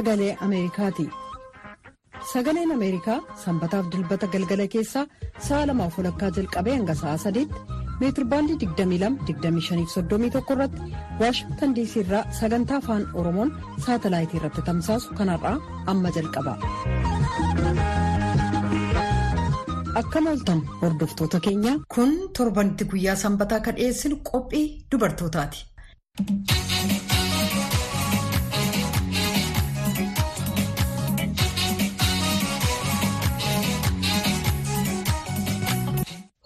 Sagalee Ameerikaati. Sagaleen Ameerikaa sanbataaf dilbata galgala keessaa sa'a lamaaf walakkaa jalqabee hanga sa'a sadiitti meetirbaandii 22-25-31 irratti waashingtan diisii irraa sagantaa afaan oromoon saatalaayitii irratti tamsaasu kanarraa amma jalqaba. Akkam ooltan hordoftoota keenya kun torbanitti guyyaa sanbataa kan dhiyeessinu qophii dubartootaati.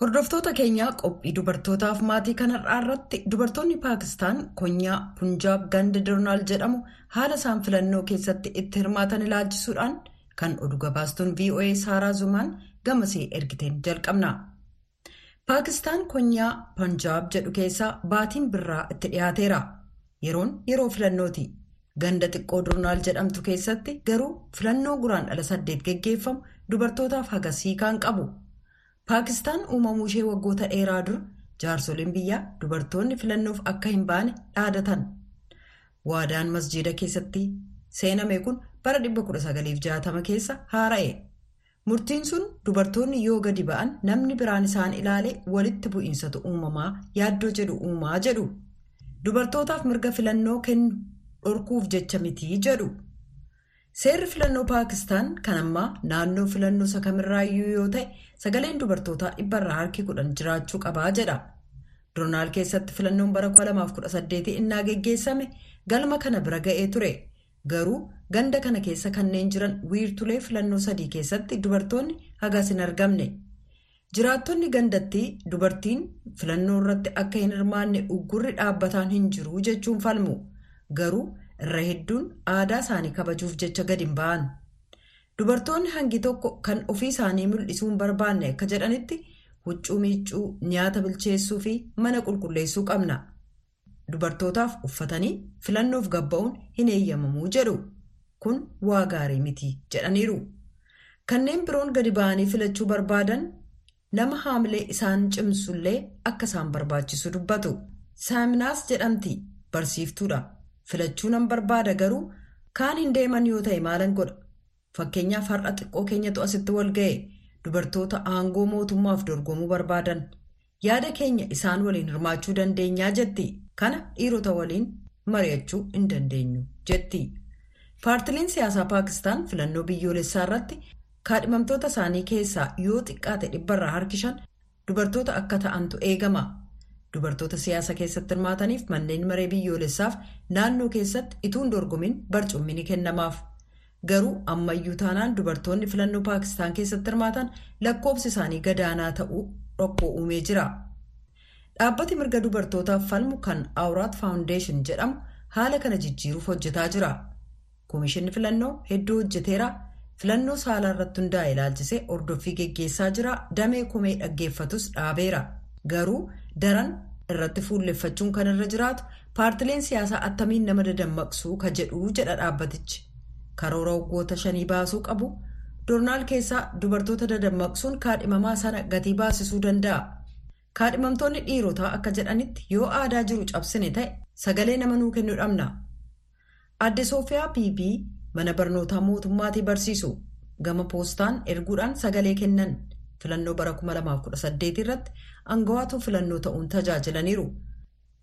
Hordoftoota keenyaa qophii dubartootaaf maatii kanarraa irratti dubartoonni Paakistaan konyaa Punjaab ganda Doonaal jedhamu haala isaan filannoo keessatti itti hirmaatan ilaalchisuudhaan kan oduu gabaastuun VOA Saaraa Zumaan gamasee ergiteen jalqabna. Paakistaan konyaa Punjaab jedhu keessaa baatiin birraa itti dhiyaateera. Yeroon yeroo filannooti. Ganda xiqqoo Doonaal jedhamtu keessatti garuu filannoo guraandhala saddeet geggeeffamu dubartootaaf hagasii kan qabu. Paakistaan uumamuu ishee waggoota dheeraa dura jaarsoliin biyyaa dubartoonni filannoof akka hin baane dhaadatan. Waadaan masjiida keessatti seename kun bara 1960 keessa haara'e. Murtiin sun dubartoonni yoo gadi ba'an namni biraan isaan ilaale walitti bu'iinsatu uumamaa yaaddoo jedhu uumaa jedhu. Dubartootaaf mirga filannoo kennu dhorkuuf jecha mitii jedhu. Seerri filannoo Paakistaan kan ammaa naannoo filannoo isa kamirraayyuu yoo ta'e sagaleen dubartootaa dhibbarraa harki kudhan jiraachuu qabaa jedha. Doonaal keessatti filannoon bara 2018 innaa geggeessame galma kana bira ga'ee ture. Garuu ganda kana keessa kanneen jiran wiirtulee filannoo sadii keessatti dubartoonni hagas hin argamne. Jiraattonni gandattii dubartiin filannoo irratti akka hin hirmaanne uggurri dhaabbataan hin jiru jechuun falmu. Garuu irra hedduun aadaa isaanii kabajuuf jecha gadi hin ba'an. Dubartoonni hangi tokko kan ofii isaanii mul'isuu barbaanne akka jedhanitti huccuu miiccuu, nyaata bilcheessuu fi mana qulqulleessuu qabna. Dubartootaaf uffatanii filannoof gabba'uun hin eeyyamamuu jedhu. Kun waa gaarii miti jedhaniiru. Kanneen biroon gadi ba'anii filachuu barbaadan nama haamilee isaan cimsullee akka isaan barbaachisu dubbatu. Saaminaas jedhamti barsiiftuudha. Filachuu nan barbaada garuu kaan hin deeman yoo ta'e maalan godha. Fakkeenyaaf har'a xiqqoo keenyatu asitti wal ga'e dubartoota aangoo mootummaaf dorgomuu barbaadan. Yaada keenya isaan waliin hirmaachuu dandeenyaa jetti. Kana dhiirota waliin mari'achuu hin dandeenyu jetti. Paartiliin siyaasaa Paakistaan filannoo biyyoolessaa irratti kaadhimamtoota isaanii keessaa yoo xiqqaate dhibbarraa harki shan dubartoota akka ta'antu eegama. Dubartoota siyaasa keessatti hirmaataniif manneen maree biyyoolessaaf naannoo keessatti ituun dorgomiin barcummi ni kennamaaf. Garuu ammayyuu taanaan dubartoonni filannoo Paakistaan keessatti hirmaatan lakkoofsi isaanii gadaanaa ta'uu dhokkoo uumee jira. Dhaabbati mirga dubartootaaf falmu kan Awuraat Faawundeeshin jedhamu haala kana jijjiiruuf hojjetaa jira. Komishinni filannoo hedduu hojjeteera. Filannoo saalaa irratti hundaa'e ilaalchisee hordoffii geggeessaa jira. Damee komee dhaggeeffatus dhaabeera. Garuu daran irratti fuulleffachuun kan irra jiraatu paartileen siyaasaa attamiin nama dadammaqsuu ka jedhu jedha dhaabbatichi. Karoora waggoota shanii baasuu qabu. Doonaal keessaa dubartoota dadammaqsuun kaadhimamaa sana gatii baasisuu danda'a. Kaadhimamtoonni dhiirotaa akka jedhanitti yoo aadaa jiru cabsine ta'e sagalee nama nuu kennuu dhabna. Adde Soofiyaa Piibii mana barnootaa mootummaatii barsiisu. Gama poostaan erguudhaan sagalee kennan. Filannoo bara 2018 irratti aangawaatu filannoo ta'uun tajaajilaniiru.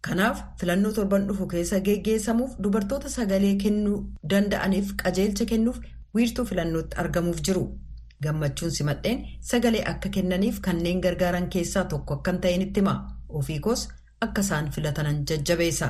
Kanaaf filannoo torban dhufu keessa geggeessamuuf dubartoota sagalee kennuu danda'aniif qajeelcha kennuuf wiirtuu filannootti argamuuf jiru. Gammachuun simadheen sagalee akka kennaniif kanneen gargaaran keessaa tokko akka hin ta'initti hima. Ofii koos akka isaan filatanan jajjabeessa.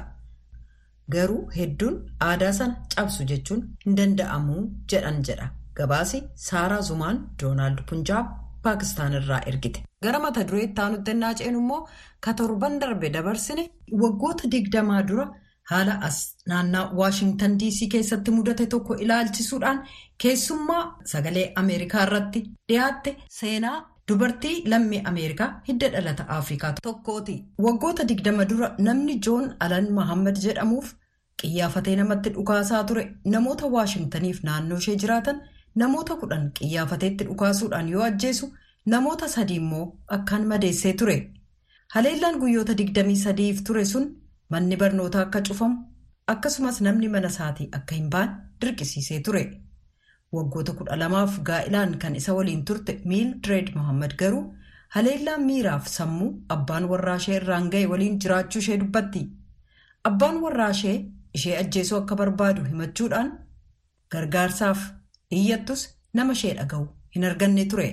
Garuu hedduun aadaa sana cabsu jechuun hin danda'amu jedhan jedha. Gabaasi Saaraa Zumaan Doonaald Punjaab. Paakistaan irraa ergite. Gara mata duree itti aanutti ennaa ceenu immoo ka torban darbe dabarsine waggoota digdamaa dura haala as naannaa Waashingtan DC keessatti mudate tokko ilaalchisuudhaan keessummaa sagalee Ameerikaa irratti dhiyaatte seenaa dubartii lammii Ameerikaa hidda dhalata Afrikaa tokkooti. Waggoota digdama dura namni Joon Alan Mahammad jedhamuuf qiyyaafatee namatti dhukaasaa ture namoota Waashingtaniif naannoo ishee jiraatan. Namoota kudhan qiyyaafateetti dhukaasuudhaan yoo ajjeesu namoota sadii immoo akkaan madeessee ture. Haleellaan guyyoota digdamii sadiif ture sun manni barnootaa akka cufamu akkasumas namni mana isaatii akka hin baane dirqisiisee ture. Waggoota kudha lamaaf gaa'ilaan kan isa waliin turte Miildireed Mohaammed garuu haleellaan miiraaf sammuu abbaan warraa ishee irraan ga'e waliin jiraachuu ishee dubbatti. Abbaan warraa ishee ishee ajjeesuu akka barbaadu himachuudhaan gargaarsaaf iyyattus nama ishee dhaga'u hin arganne ture.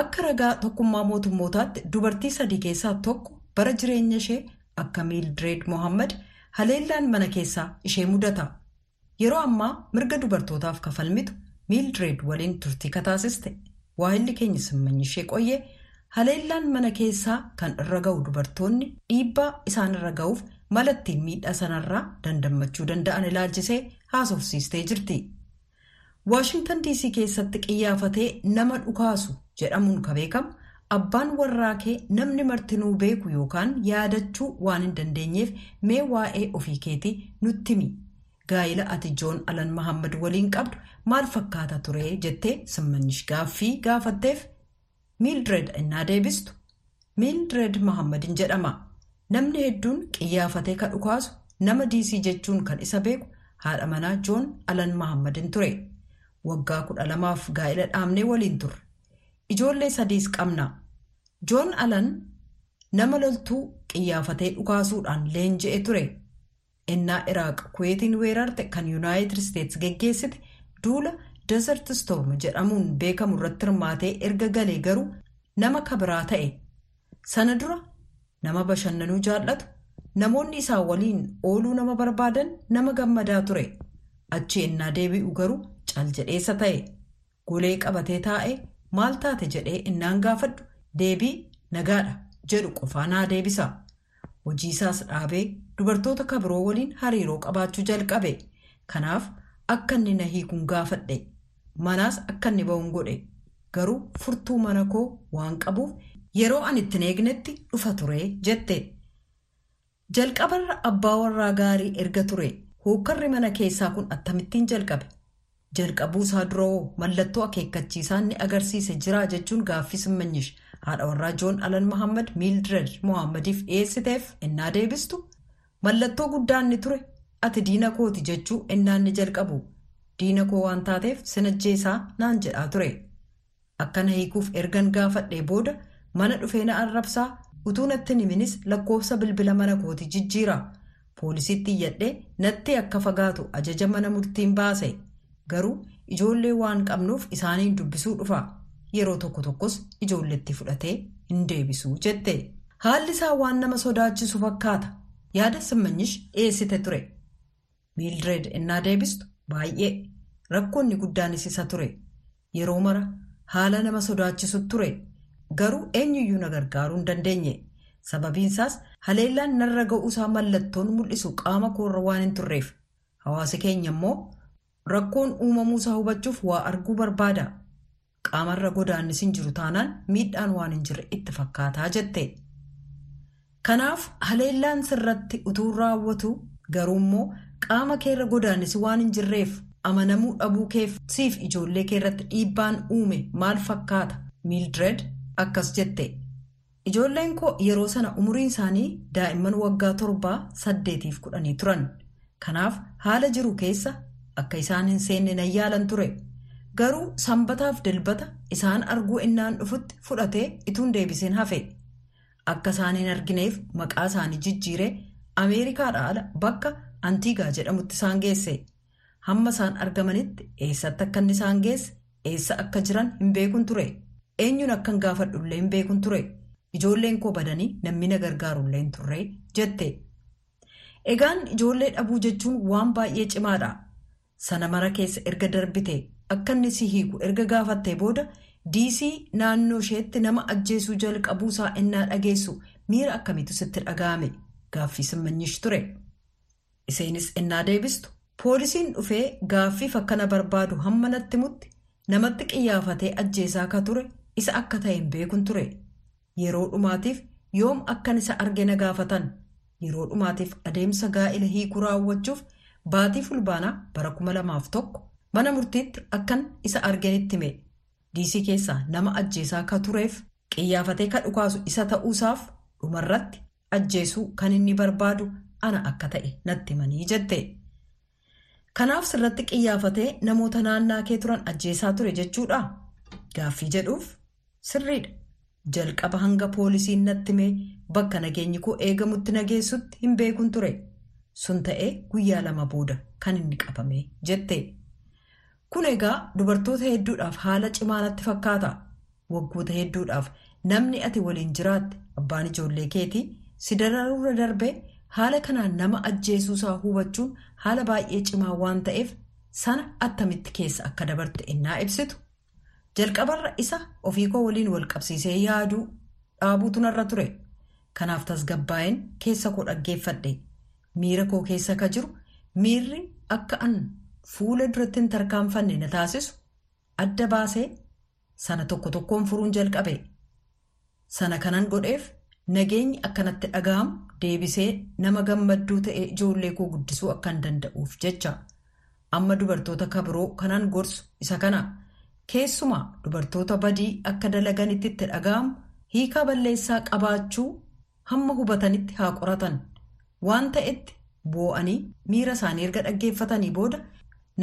Akka ragaa tokkummaa mootummootaatti dubartii sadii keessaa tokko bara jireenya ishee akka Miildireed Mohaammed haleellaan mana keessaa ishee mudata. Yeroo ammaa mirga dubartootaaf kafalmitu Miildireed waliin turtii kataasiste. Waahilli keenya simmanyi ishee qoyyee haleellaan mana keessaa kan irra ga'u dubartoonni dhiibbaa isaan irra ga'uuf mala ittiin miidhaa sanarraa dandammachuu danda'an ilaalchisee haasofsiistee jirti. Waashintan DC keessatti qiyyaafatee nama dhukaasu jedhamuun ka beekamu abbaan warraa kee namni martinuu beeku yookaan yaadachuu waan hin dandeenyeef mee waa'ee ofii keetii nutti himi. Gaa'ila ati Joon Alan Mahammad waliin qabdu maal fakkaata ture jettee simmanyish gaaffii gaafatteef Miildireed innaa deebistu. Miildireed Mahammadin jedhama. Namni hedduun qiyyaafatee ka dhukaasu nama DC jechuun kan isa beeku haadha manaa Joon Alan Mahammadin ture. Waggaa kudha lamaaf gaa'ila dhaabnee waliin turre. Ijoollee sadiis qabna. Joon Alan nama loltuu qiyyaafatee dhukaasuudhaan leenji'e ture. innaa iraaq kuweetiin weerarte kan yuunaayitid isteetsi geggeessite duula desert storm jedhamuun beekamu irratti hirmaatee erga galee garuu nama kabiraa ta'e sana dura nama bashannanuu jaallatu namoonni isaa waliin ooluu nama barbaadan nama gammadaa ture achi innaa deebi'u garuu cal jedheessa ta'e golee qabatee taa'e maal taate? jedhee innaan gaafadhu. Deebii nagaadha jedhu qofaa naa deebisa. hojiisaas dhaabee dubartoota kabiroo waliin hariiroo qabaachuu jalqabe. Kanaaf akka inni na hiikuun gaafadhe. Manaas akka inni ba'uun godhe. Garuu furtuu mana koo waan qabuuf yeroo ani ittiin eegnetti dhufa ture jette jalqabarra abbaa warraa gaarii erga ture. Hookkarri mana keessaa kun attamittiin jalqabe jalqabuusaa duroo mallattoo akeekkachiisaan ni agarsiise jira jechuun gaaffii simmanyish haadha warraa joon alan mahammad miildireed mohammadiif dhiyeessiteef innaa deebistu? Mallattoo guddaan ni ture. Ati diina kooti jechuu innaan ni jalqabu. Diina koo waan taateef sinajjeesaa naan jedhaa ture. Akkana hiikuuf ergan gaafadhee booda mana dhufee na arrabsaa utuu natti himinis lakkoofsa bilbila mana kooti jijjiira. Poolisiitti iyyadhee natti akka fagaatu ajaja mana murtiin baase garuu ijoollee waan qabnuuf isaaniin dubbisuu dhufa. yeroo tokko tokkos ijoolleetti fudhatee hin deebisu jette. Haalli isaa waan nama sodaachisu fakkaata. Yaada simmanyish dhiyeessite ture? Miildireed innaa deebistu? Baay'ee. Rakkoonni guddaanis isa ture. Yeroo mara haala nama sodaachisu ture. Garuu eenyuyyuu na gargaaruu hin dandeenye. Sababiinsaas haleellaan narra ga'uusaa mallattoon mul'isu qaama koorra waan hin turreef. Hawaasi keenya immoo rakkoon uumamuusaa hubachuuf waa arguu barbaada. qaamarra godaannis hin jiru taanaan miidhaan waan hin jirre itti fakkaataa jette. Kanaaf haleellaan sirratti utuu raawwatu garuu immoo qaama keerra godaannis waan hin jirreef amanamuu dhabuu keef siif ijoollee keerratti dhiibbaan uume maal fakkaata miildireed akkas jette. Ijoolleen koo yeroo sana umuriin isaanii daa'imman waggaa torbaa saddeetiif kudhanii turan. Kanaaf haala jiru keessa akka isaan hin seenne nan yaalan ture. garuu sanbataaf dilbata isaan arguu innaan dhufutti fudhatee ituun deebiseen hafe. Akka isaan hin argineef maqaa isaanii jijjiiree ameerikaadha ala bakka antiigaa jedhamutti isaan geesse. Hamma isaan argamanitti eessatti akka inni isaan geesse eessa akka jiran hin beekun ture. Eenyuun akka hin gaafadhullee hin beekun ture. Ijoolleen koo badanii namni na gargaarullee hin turre jette. Egaan ijoollee dhabuu jechuun waan baay'ee cimaadha sana mara keessa erga darbite. akka inni si hiiku erga gaafattee booda diisii naannoo isheetti nama ajjeesuu jalqabuusaa innaa dhageessu miira akkamiitu sitti dhaga'ame gaaffii simmanyish ture. Iseenis innaa deebistu poolisiin dhufee gaaffiif akkana barbaadu hamma natti mutti namatti qiyyaafatee ajjeesaa ka ture isa akka ta'e hin beekun ture yeroo dhumaatiif yoom akkan isa arge na gaafatan yeroo dhumaatiif adeemsa gaa'ila hiikuu raawwachuuf baatii fulbaanaa bara kuma lamaaf tokko. mana murtiitti akkan isa arganitti hime diisii keessaa nama ajjeesaa ka tureef qiyyaafatee ka dhukaasu isa ta'uusaaf dhumarratti ajjeesuu kan inni barbaadu ana akka ta'e natti himanii jette. Kanaaf sirratti qiyyaafatee namoota naannaa kee turan ajjeesaa ture jechuudha. Gaaffii jedhuuf sirriidha. Jalqaba hanga poolisiin natti himee bakka nageenyi koo eegamutti nageessutti hin beekun ture. Sun ta'ee guyyaa lama booda kan inni qabame jette. Kun egaa dubartoota hedduudhaaf haala cimaa natti fakkaata. Waggoota hedduudhaaf namni ati waliin jiraatte abbaan ijoollee keetii si dararuurra darbee haala kanaan nama ajjeesuusaa hubachuun haala baay'ee cimaa waan ta'eef sana attamitti keessa akka dabarte innaa ibsitu. Jalqabarra isa ofii koo waliin wal qabsiisee yaaduu dhaabuutu narra ture. Kanaaf tasgabbaa'een keessa koo dhaggeeffadhe. Miira koo keessa ka jiru miirri akka an fuula duratti hin tarkaanfanne na taasisu adda baasee sana tokko tokkoon furuun jalqabe. Sana kanan godheef nageenyi akkanatti dhaga'amu deebisee nama gammadduu ta'ee ijoollee koo guddisuu akkan danda'uuf jecha. Amma dubartoota kabiroo kanan gorsu isa kana. Keessumaa dubartoota badii akka dalaganitti itti dhaga'amu hiikaa balleessaa qabaachuu hamma hubatanitti haa qoratan. Waan ta'etti boo'anii miira isaanii erga dhaggeeffatanii booda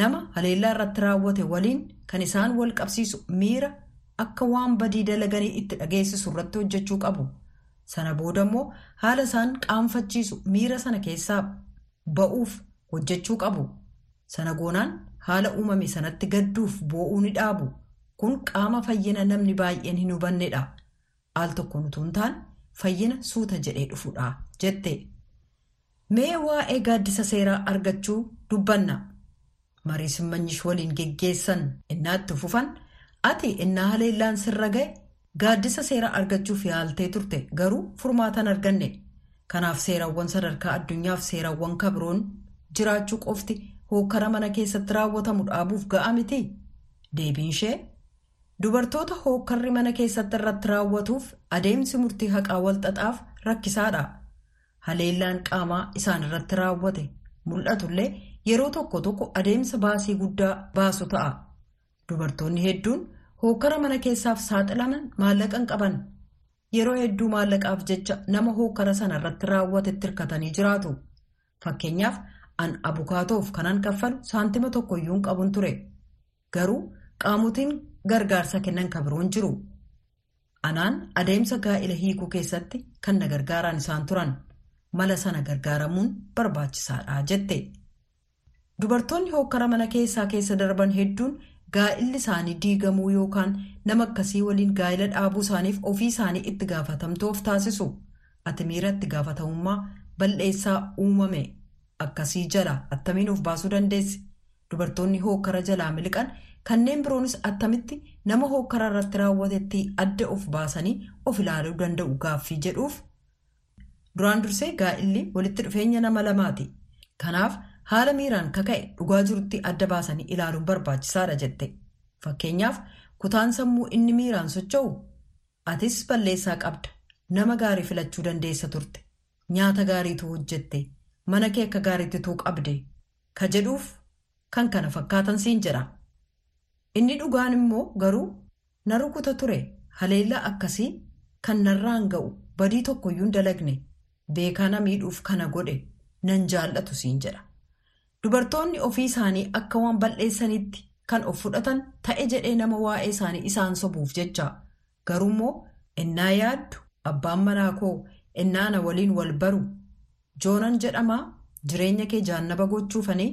nama haleellaa irratti raawwate waliin kan isaan wal qabsiisu miira akka waan badii dalaganii itti dhageessisu irratti hojjechuu qabu. Sana booda immoo haala isaan qaanfachiisu miira sana keessaa ba'uuf hojjechuu qabu. Sana goonaan haala uumame sanatti gadduuf boo'uu ni dhaabu. Kun qaama fayyina namni baay'een hin hubannedha. Al tokko nutuun taan fayyina suuta jedhee dhufudha jette. Mee waa'ee gaaddisa seeraa argachuu dubbanna. Marii simmanyish waliin geggeessan innaa itti fufan ati innaa haleellaan sirra ga'e gaaddisa seeraa argachuuf yaaltee turte garuu furmaatan arganne. Kanaaf seerawwan sadarkaa addunyaaf seerawwan kabiroon jiraachuu qofti hokkara mana keessatti raawwatamu dhaabuuf ga'a miti. Deebiin ishee dubartoota hokkarri mana keessatti irratti raawwatuuf adeemsi murtii haqaa walxaxaaf rakkisaadha. Haleellaan qaamaa isaan irratti raawwate mul'atullee yeroo tokko tokko adeemsa baasii guddaa baasu ta'a. Dubartoonni hedduun hokkara mana keessaaf saaxilaman maallaqa hin qaban. Yeroo hedduu maallaqaaf jecha nama hokkara sana irratti raawwatetti hirkatanii jiraatu. Fakkeenyaaf an abukaatoof kanan kaffalu saantima tokkoyyuu hin qabun ture. Garuu qaamotiin gargaarsa kennan kabiroon jiru. Anaan adeemsa gaa'ila hiikuu keessatti kan na gargaaraan isaan turan. Mala sana gargaaramuun barbaachisaadha jette. Dubartoonni hokkara mana keessaa keessa darban hedduun gaa'illi isaanii diigamuu yookaan nama akkasii waliin gaa'ila dhaabuu isaaniif ofii isaanii itti gaafatamtoof taasisu. Ati miira itti gaafatamummaa bal'eessaa uumame akkasii jala attamiin of baasuu dandeessi. Dubartoonni hokkara jalaa miliqan kanneen biroonis attamitti nama hokkara irratti raawwatetti adda of baasanii of ilaaluu danda'u gaaffii jedhuuf. Duraan dursee gaa'illi walitti dhufeenya nama lamaati. Kanaaf haala miiraan kaka'e dhugaa jirutti adda baasanii ilaaluun barbaachisaadha jette. Fakkeenyaaf kutaan sammuu inni miiraan socho'u atis balleessaa qabda. Nama gaarii filachuu dandeessa turte. Nyaata gaariitu hojjette. Mana kee akka gaariittituu qabde. Ka jedhuuf kan kana fakkaatan siin jedha. Inni dhugaan immoo garuu na rukuta ture. Haleellaa akkasii kan narraan ga'u badii tokkoyyuu hin dalagne. Beekaa na miidhuuf kana godhe nan jaallatu siin jedha. Dubartoonni ofii isaanii akka waan bal'eessanitti kan of fudhatan ta'e jedhee nama waa'ee isaanii isaan sobuuf jecha. Garuummoo innaa yaaddu abbaan manaa koo innaa na waliin wal baru. Joonan jedhamaa jireenya kee jaannaba gochuufanii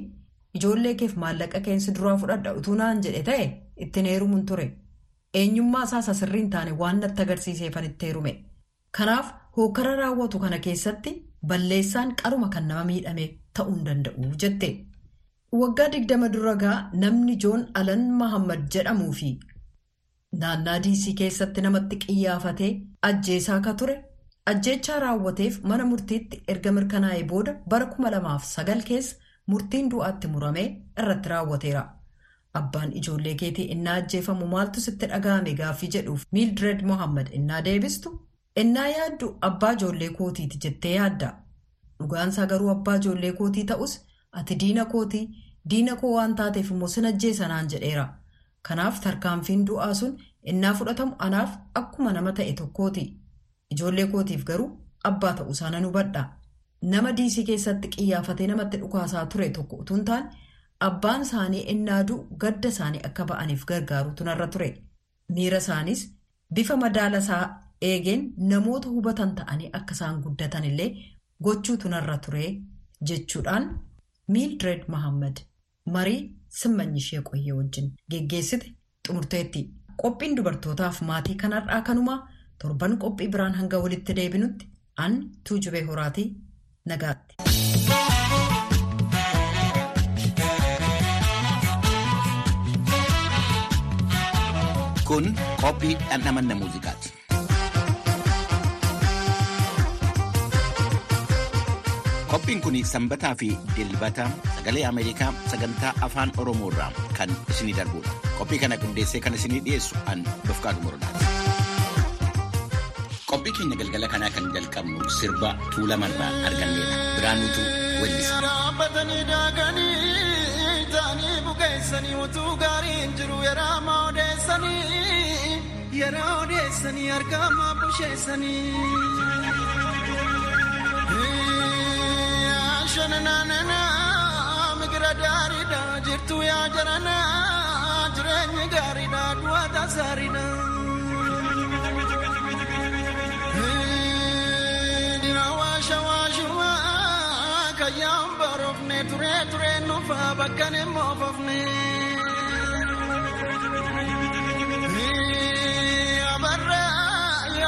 ijoollee keef maallaqa keensi duraa fudhadha utuu naan jedhe ta'e ittiin heerumuun ture. Eenyummaa isaas asirriin taane waan natti agarsiiseefan itti heerume. Kanaaf hokkara raawwatu kana keessatti balleessaan qaruma kan nama miidhame ta'uu hin danda'u jette. Waggaa digdama dura gaa namni Joon Alan Mahammad jedhamuu fi naannaa diisii keessatti namatti qiyyaafatee ajjeesaa ka ture ajjeechaa raawwateef mana murtiitti erga mirkanaa'ee booda bara 2009 keessa murtiin du'aatti muramee irratti raawwateera. Abbaan ijoollee keetii innaa ajjeefamu maaltu sitti dhaga'ame gaaffii jedhuuf Miildireed Mohaammed innaa deebistu innaa yaaddu abbaa ijoollee kootiiti jettee yaadda. Dhugaansaa garuu abbaa ijoollee kootii ta'us ati diina kootii diina koo waan taateef immoo sin ajjeesa naan jedheera. Kanaaf tarkaanfiin du'aa sun innaa fudhatamu anaaf akkuma nama ta'e tokkooti. Ijoollee kootiif garuu abbaa ta'uusaa nan hubadha. nama diisii keessatti qiyyaafatee namatti dhukaasaa ture tokko utuu hin taane abbaan isaanii ennaaduu gadda isaanii akka ba'aniif gargaaruutu narra ture. Miira isaanis bifa madaalasaa eegeen namoota hubatan ta'anii akka isaan guddatan illee gochuutu narra ture jechuudhaan miildireed Mohaammed marii simmanyi ishee qoyyee wajjin geggeessite xumurteetti. Qophiin dubartootaaf maatii kanarraa kanumaa torban qophii biraan hanga walitti deebinutti an tuujubee horaatii nagaatti. Kun qophii dhandhamanna muuziqaati. Qophiin kun sanbataa fi dilbata sagalee Ameerikaa sagantaa afaan Oromoo irraa kan isinii darbudha. Qophii kana qindeessee kan isinii dhiyeessu an Dofqaadu Morodaati. Qophii keenya galgala kanaa kan jalqabnu sirba tuulamarraa arganneedha. Biraanuutu jiru yeroo odeessanii odeessanii argama busheessanii. Shananaanana migira gaariidha jirtu yaa jarana jireenyi gaariidha du'a tasaariidha. Dina waasha waashuma kayyaan barofne ture ture nufa bakka ne moofofne.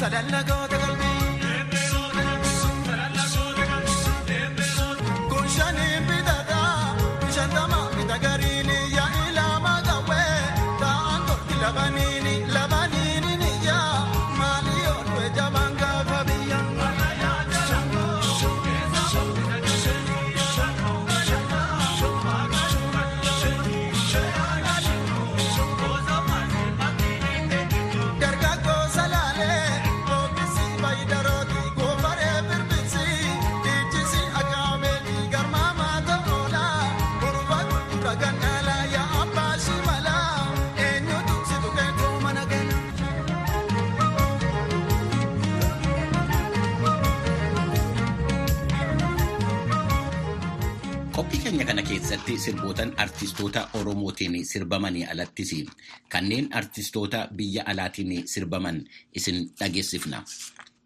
Qophii keessatti sirbootaan artistoota Oromootiin sirbamanii alattis kanneen artistoota biyya alaatiin sirbaman isin dhageessifna.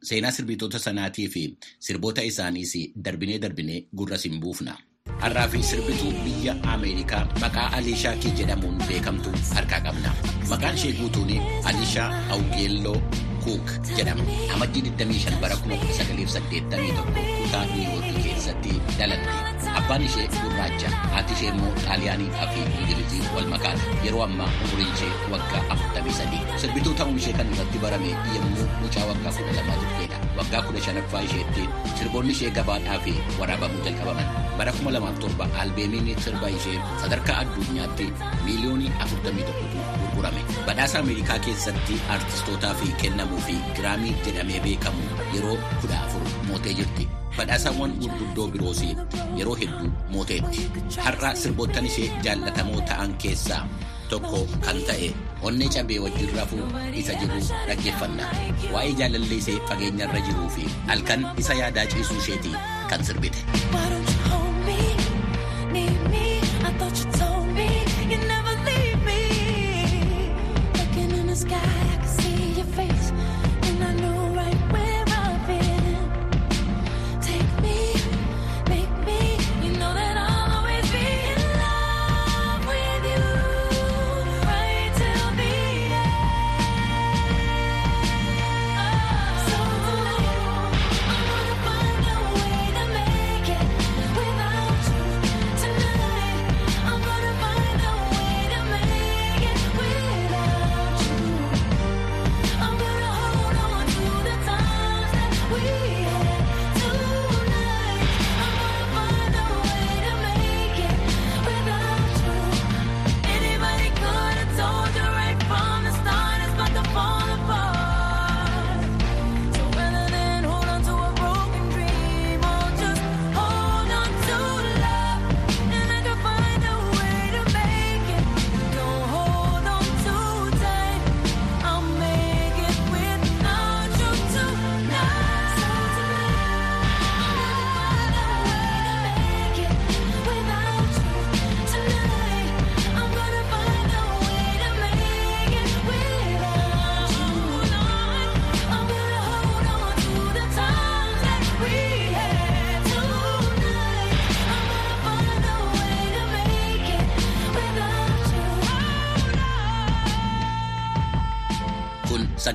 Seenaa sirbitoota sanaatii fi sirboota isaaniis darbinee darbinee gurra siin buufna. Har'aa fi sirbituu biyya Ameerikaa maqaa Aliishaa Kii jedhamuun beekamtu harkaa qabna. Maqaan ishee guutuun Aliishaa Awgeelloo Kuuk jedhama. Amajjii 25 bara 1981 kutaa Niiwoorkii keessatti dhalatte. Abbaan ishee gurraacha, haati ishee immoo xaaliyaanii fi ingilizii wal makaadha. Yeroo ammaa umuriin ishee waggaa 43. Sirbituu ta'uun ishee kan irratti barame yommuu mucaa waggaa 12 turteedha. Waggaa 15ffaa isheetti sirboonni ishee gabaadhaa fi waraabamuu jalqabaman. Bara 2007 albeemiin sirba ishee sadarkaa addunyaatti miiliyoonii 41tu gurgurame. Badhaasa Ameerikaa keessatti artistootaa fi kennamuu fi giraamii jedhamee beekamu yeroo 14 mootee jirti. Badhaasawwan gurguddoo biroos yeroo hedduu mooteetti. Har'a sirboottan ishee jaallatamoo ta'an keessaa tokko kan ta'e onnee cabee wajjin rafuu isa jiru dhaggeeffanna. Waa'ee jaalallee ishee fageenyarra jiruu fi halkan isa yaadaa ciisuu isheetii kan sirbite.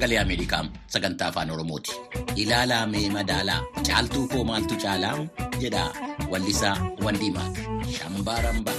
Sagalee Ameerikaa sagantaa afaan Oromooti. Ilaalaa mee madaalaa caaltuu koo maaltu caalaa jedha wallisaa Wandimaak Shambaarambaa.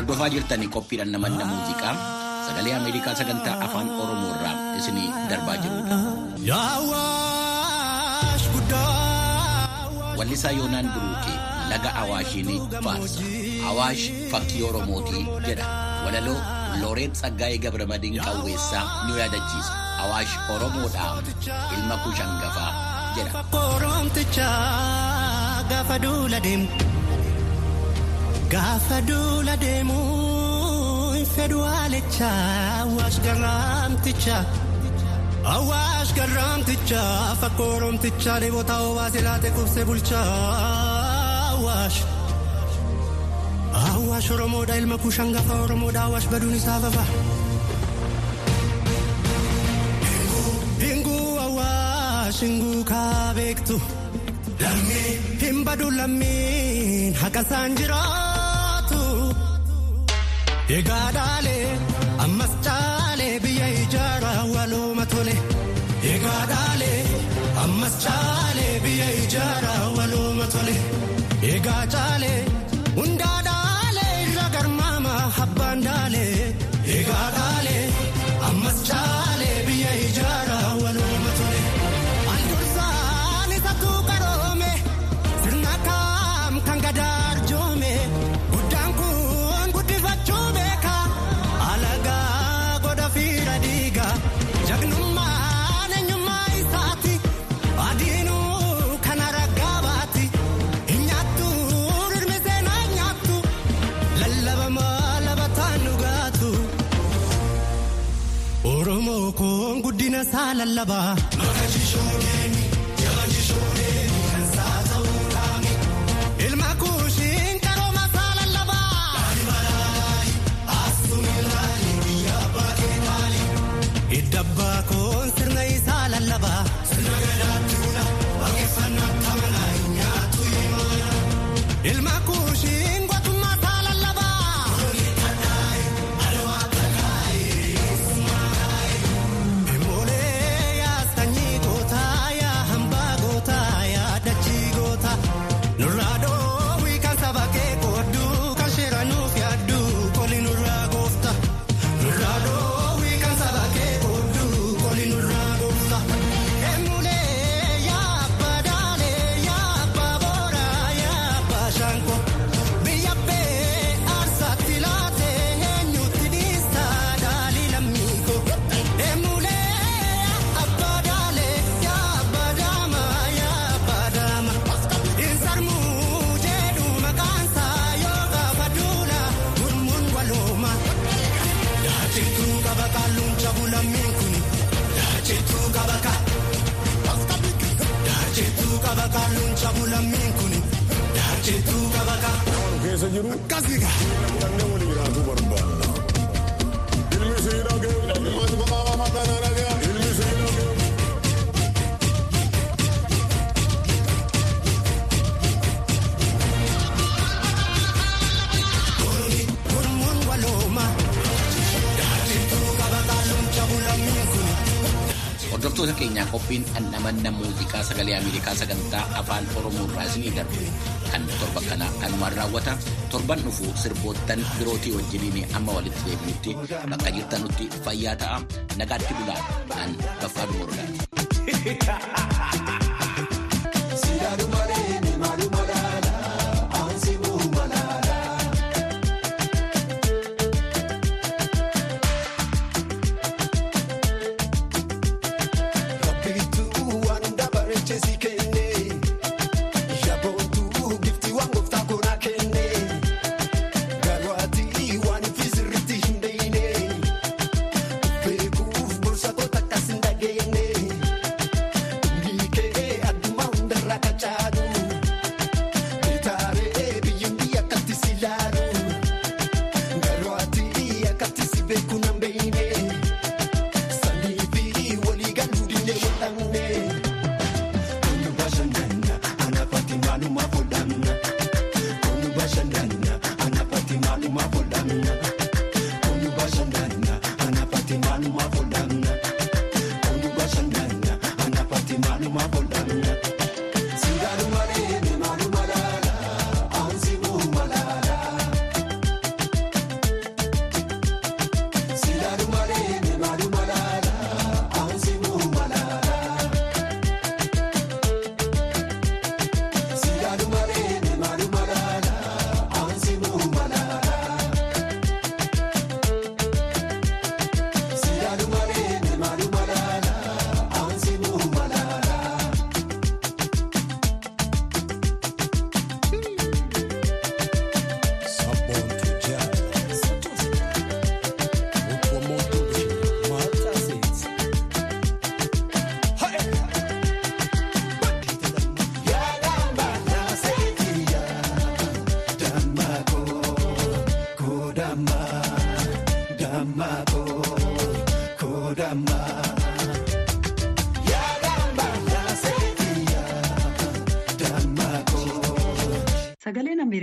Hordofaa jirtanii qophiidhaan namanna muuziqaa sagalee Ameerikaa sagantaa afaan Oromoo irraa isinii darbaa jirudha. Wallisaa Yoonaan Buruukee laga Awaashiin faarsa. Awaash fakkii Oromootii jedha. Walaloo Looreet Tsaggaayee Gabramadiin Qawweessaa nu yaadachiisa. Awaash Oromoodhaa ilma kushangafaa jedha. Gaafa duula deemuu fedhu haalicha awwaash garraamticha awwaash garraamticha fakkoo oromticha dheebota obaase laate kubse bulcha awwaash awwaash oromoodha ilma kushangafa oromoodha awwaash baduun isaa fafa. Hinguu awwaash hinguu kaa beektu hin badu lammiin haqa isaan dhaalee ammas caalee biyya ijaaraa walooma tole. Egaa dhaalee ammas caalee biyya ijaaraa walooma tole. Egaa caalee hundaa dhaalee irra garmaama abbaan dhaalee. Lallabaa. Hordoftoota keenyaa qophiin dhandhamanna muuziqaa sagalee Ameerikaa sagantaa afaan Oromoo irraa isinii darbu kan torba kana kanumaan raawwata. Torban dhufu sirboottan birootii wajjiniin amma walitti deebinutti bakka jirtanutti fayyaa ta'a. Nagaatti bulaa an baffaa dumurdaati.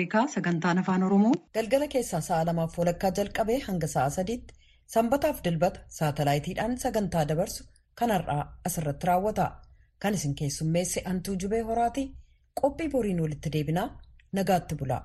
Ameerikaa sagantaan afaan Oromoo galgala keessaa sa'a lamaaf walakkaa jalqabee hanga sa'a sadiitti sanbataaf dilbata saatalaayitiidhaan sagantaa dabarsu kan har'aa asirratti raawwata. Kan isin keessummeesse Antuu Jubee Horaatii qophii boriin walitti deebinaa nagaatti bulaa.